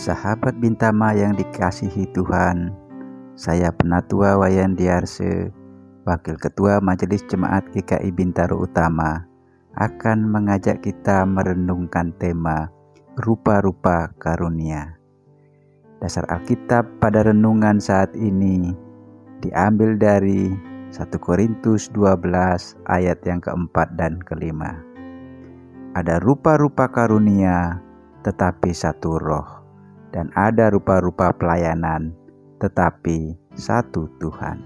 Sahabat Bintama yang dikasihi Tuhan, saya Penatua Wayan Diarse, Wakil Ketua Majelis Jemaat GKI Bintaro Utama, akan mengajak kita merenungkan tema rupa-rupa karunia. Dasar Alkitab pada renungan saat ini diambil dari 1 Korintus 12 ayat yang keempat dan kelima. Ada rupa-rupa karunia tetapi satu roh dan ada rupa-rupa pelayanan, tetapi satu Tuhan.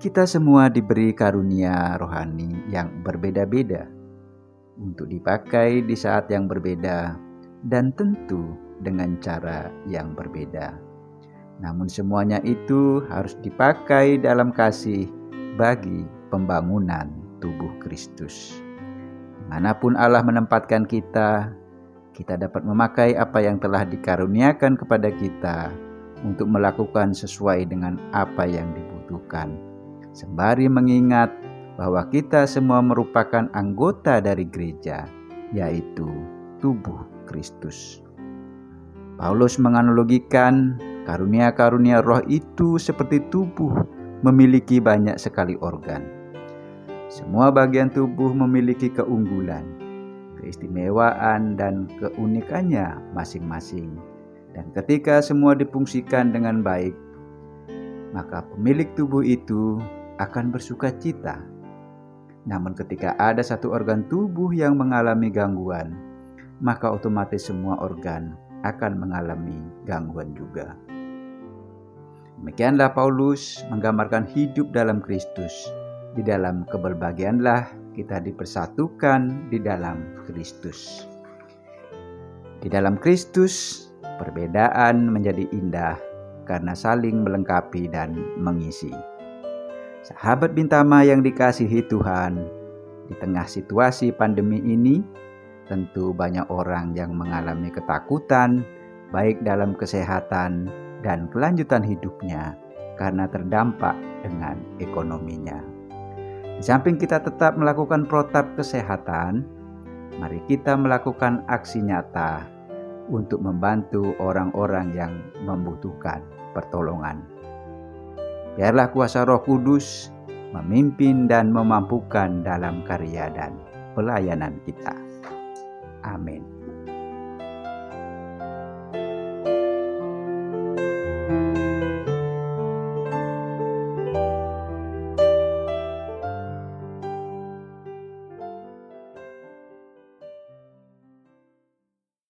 Kita semua diberi karunia rohani yang berbeda-beda untuk dipakai di saat yang berbeda dan tentu dengan cara yang berbeda. Namun semuanya itu harus dipakai dalam kasih bagi pembangunan tubuh Kristus. Di mana pun Allah menempatkan kita, kita dapat memakai apa yang telah dikaruniakan kepada kita untuk melakukan sesuai dengan apa yang dibutuhkan, sembari mengingat bahwa kita semua merupakan anggota dari gereja, yaitu tubuh Kristus. Paulus menganalogikan karunia-karunia roh itu seperti tubuh memiliki banyak sekali organ. Semua bagian tubuh memiliki keunggulan, keistimewaan dan keunikannya masing-masing. Dan ketika semua difungsikan dengan baik, maka pemilik tubuh itu akan bersuka cita. Namun ketika ada satu organ tubuh yang mengalami gangguan, maka otomatis semua organ akan mengalami gangguan juga. Demikianlah Paulus menggambarkan hidup dalam Kristus. Di dalam keberbahagiaanlah kita dipersatukan di dalam Kristus. Di dalam Kristus, perbedaan menjadi indah karena saling melengkapi dan mengisi. Sahabat Bintama yang dikasihi Tuhan, di tengah situasi pandemi ini, tentu banyak orang yang mengalami ketakutan, baik dalam kesehatan dan kelanjutan hidupnya, karena terdampak dengan ekonominya. Di samping kita tetap melakukan protap kesehatan, mari kita melakukan aksi nyata untuk membantu orang-orang yang membutuhkan pertolongan. Biarlah kuasa Roh Kudus memimpin dan memampukan dalam karya dan pelayanan kita. Amin.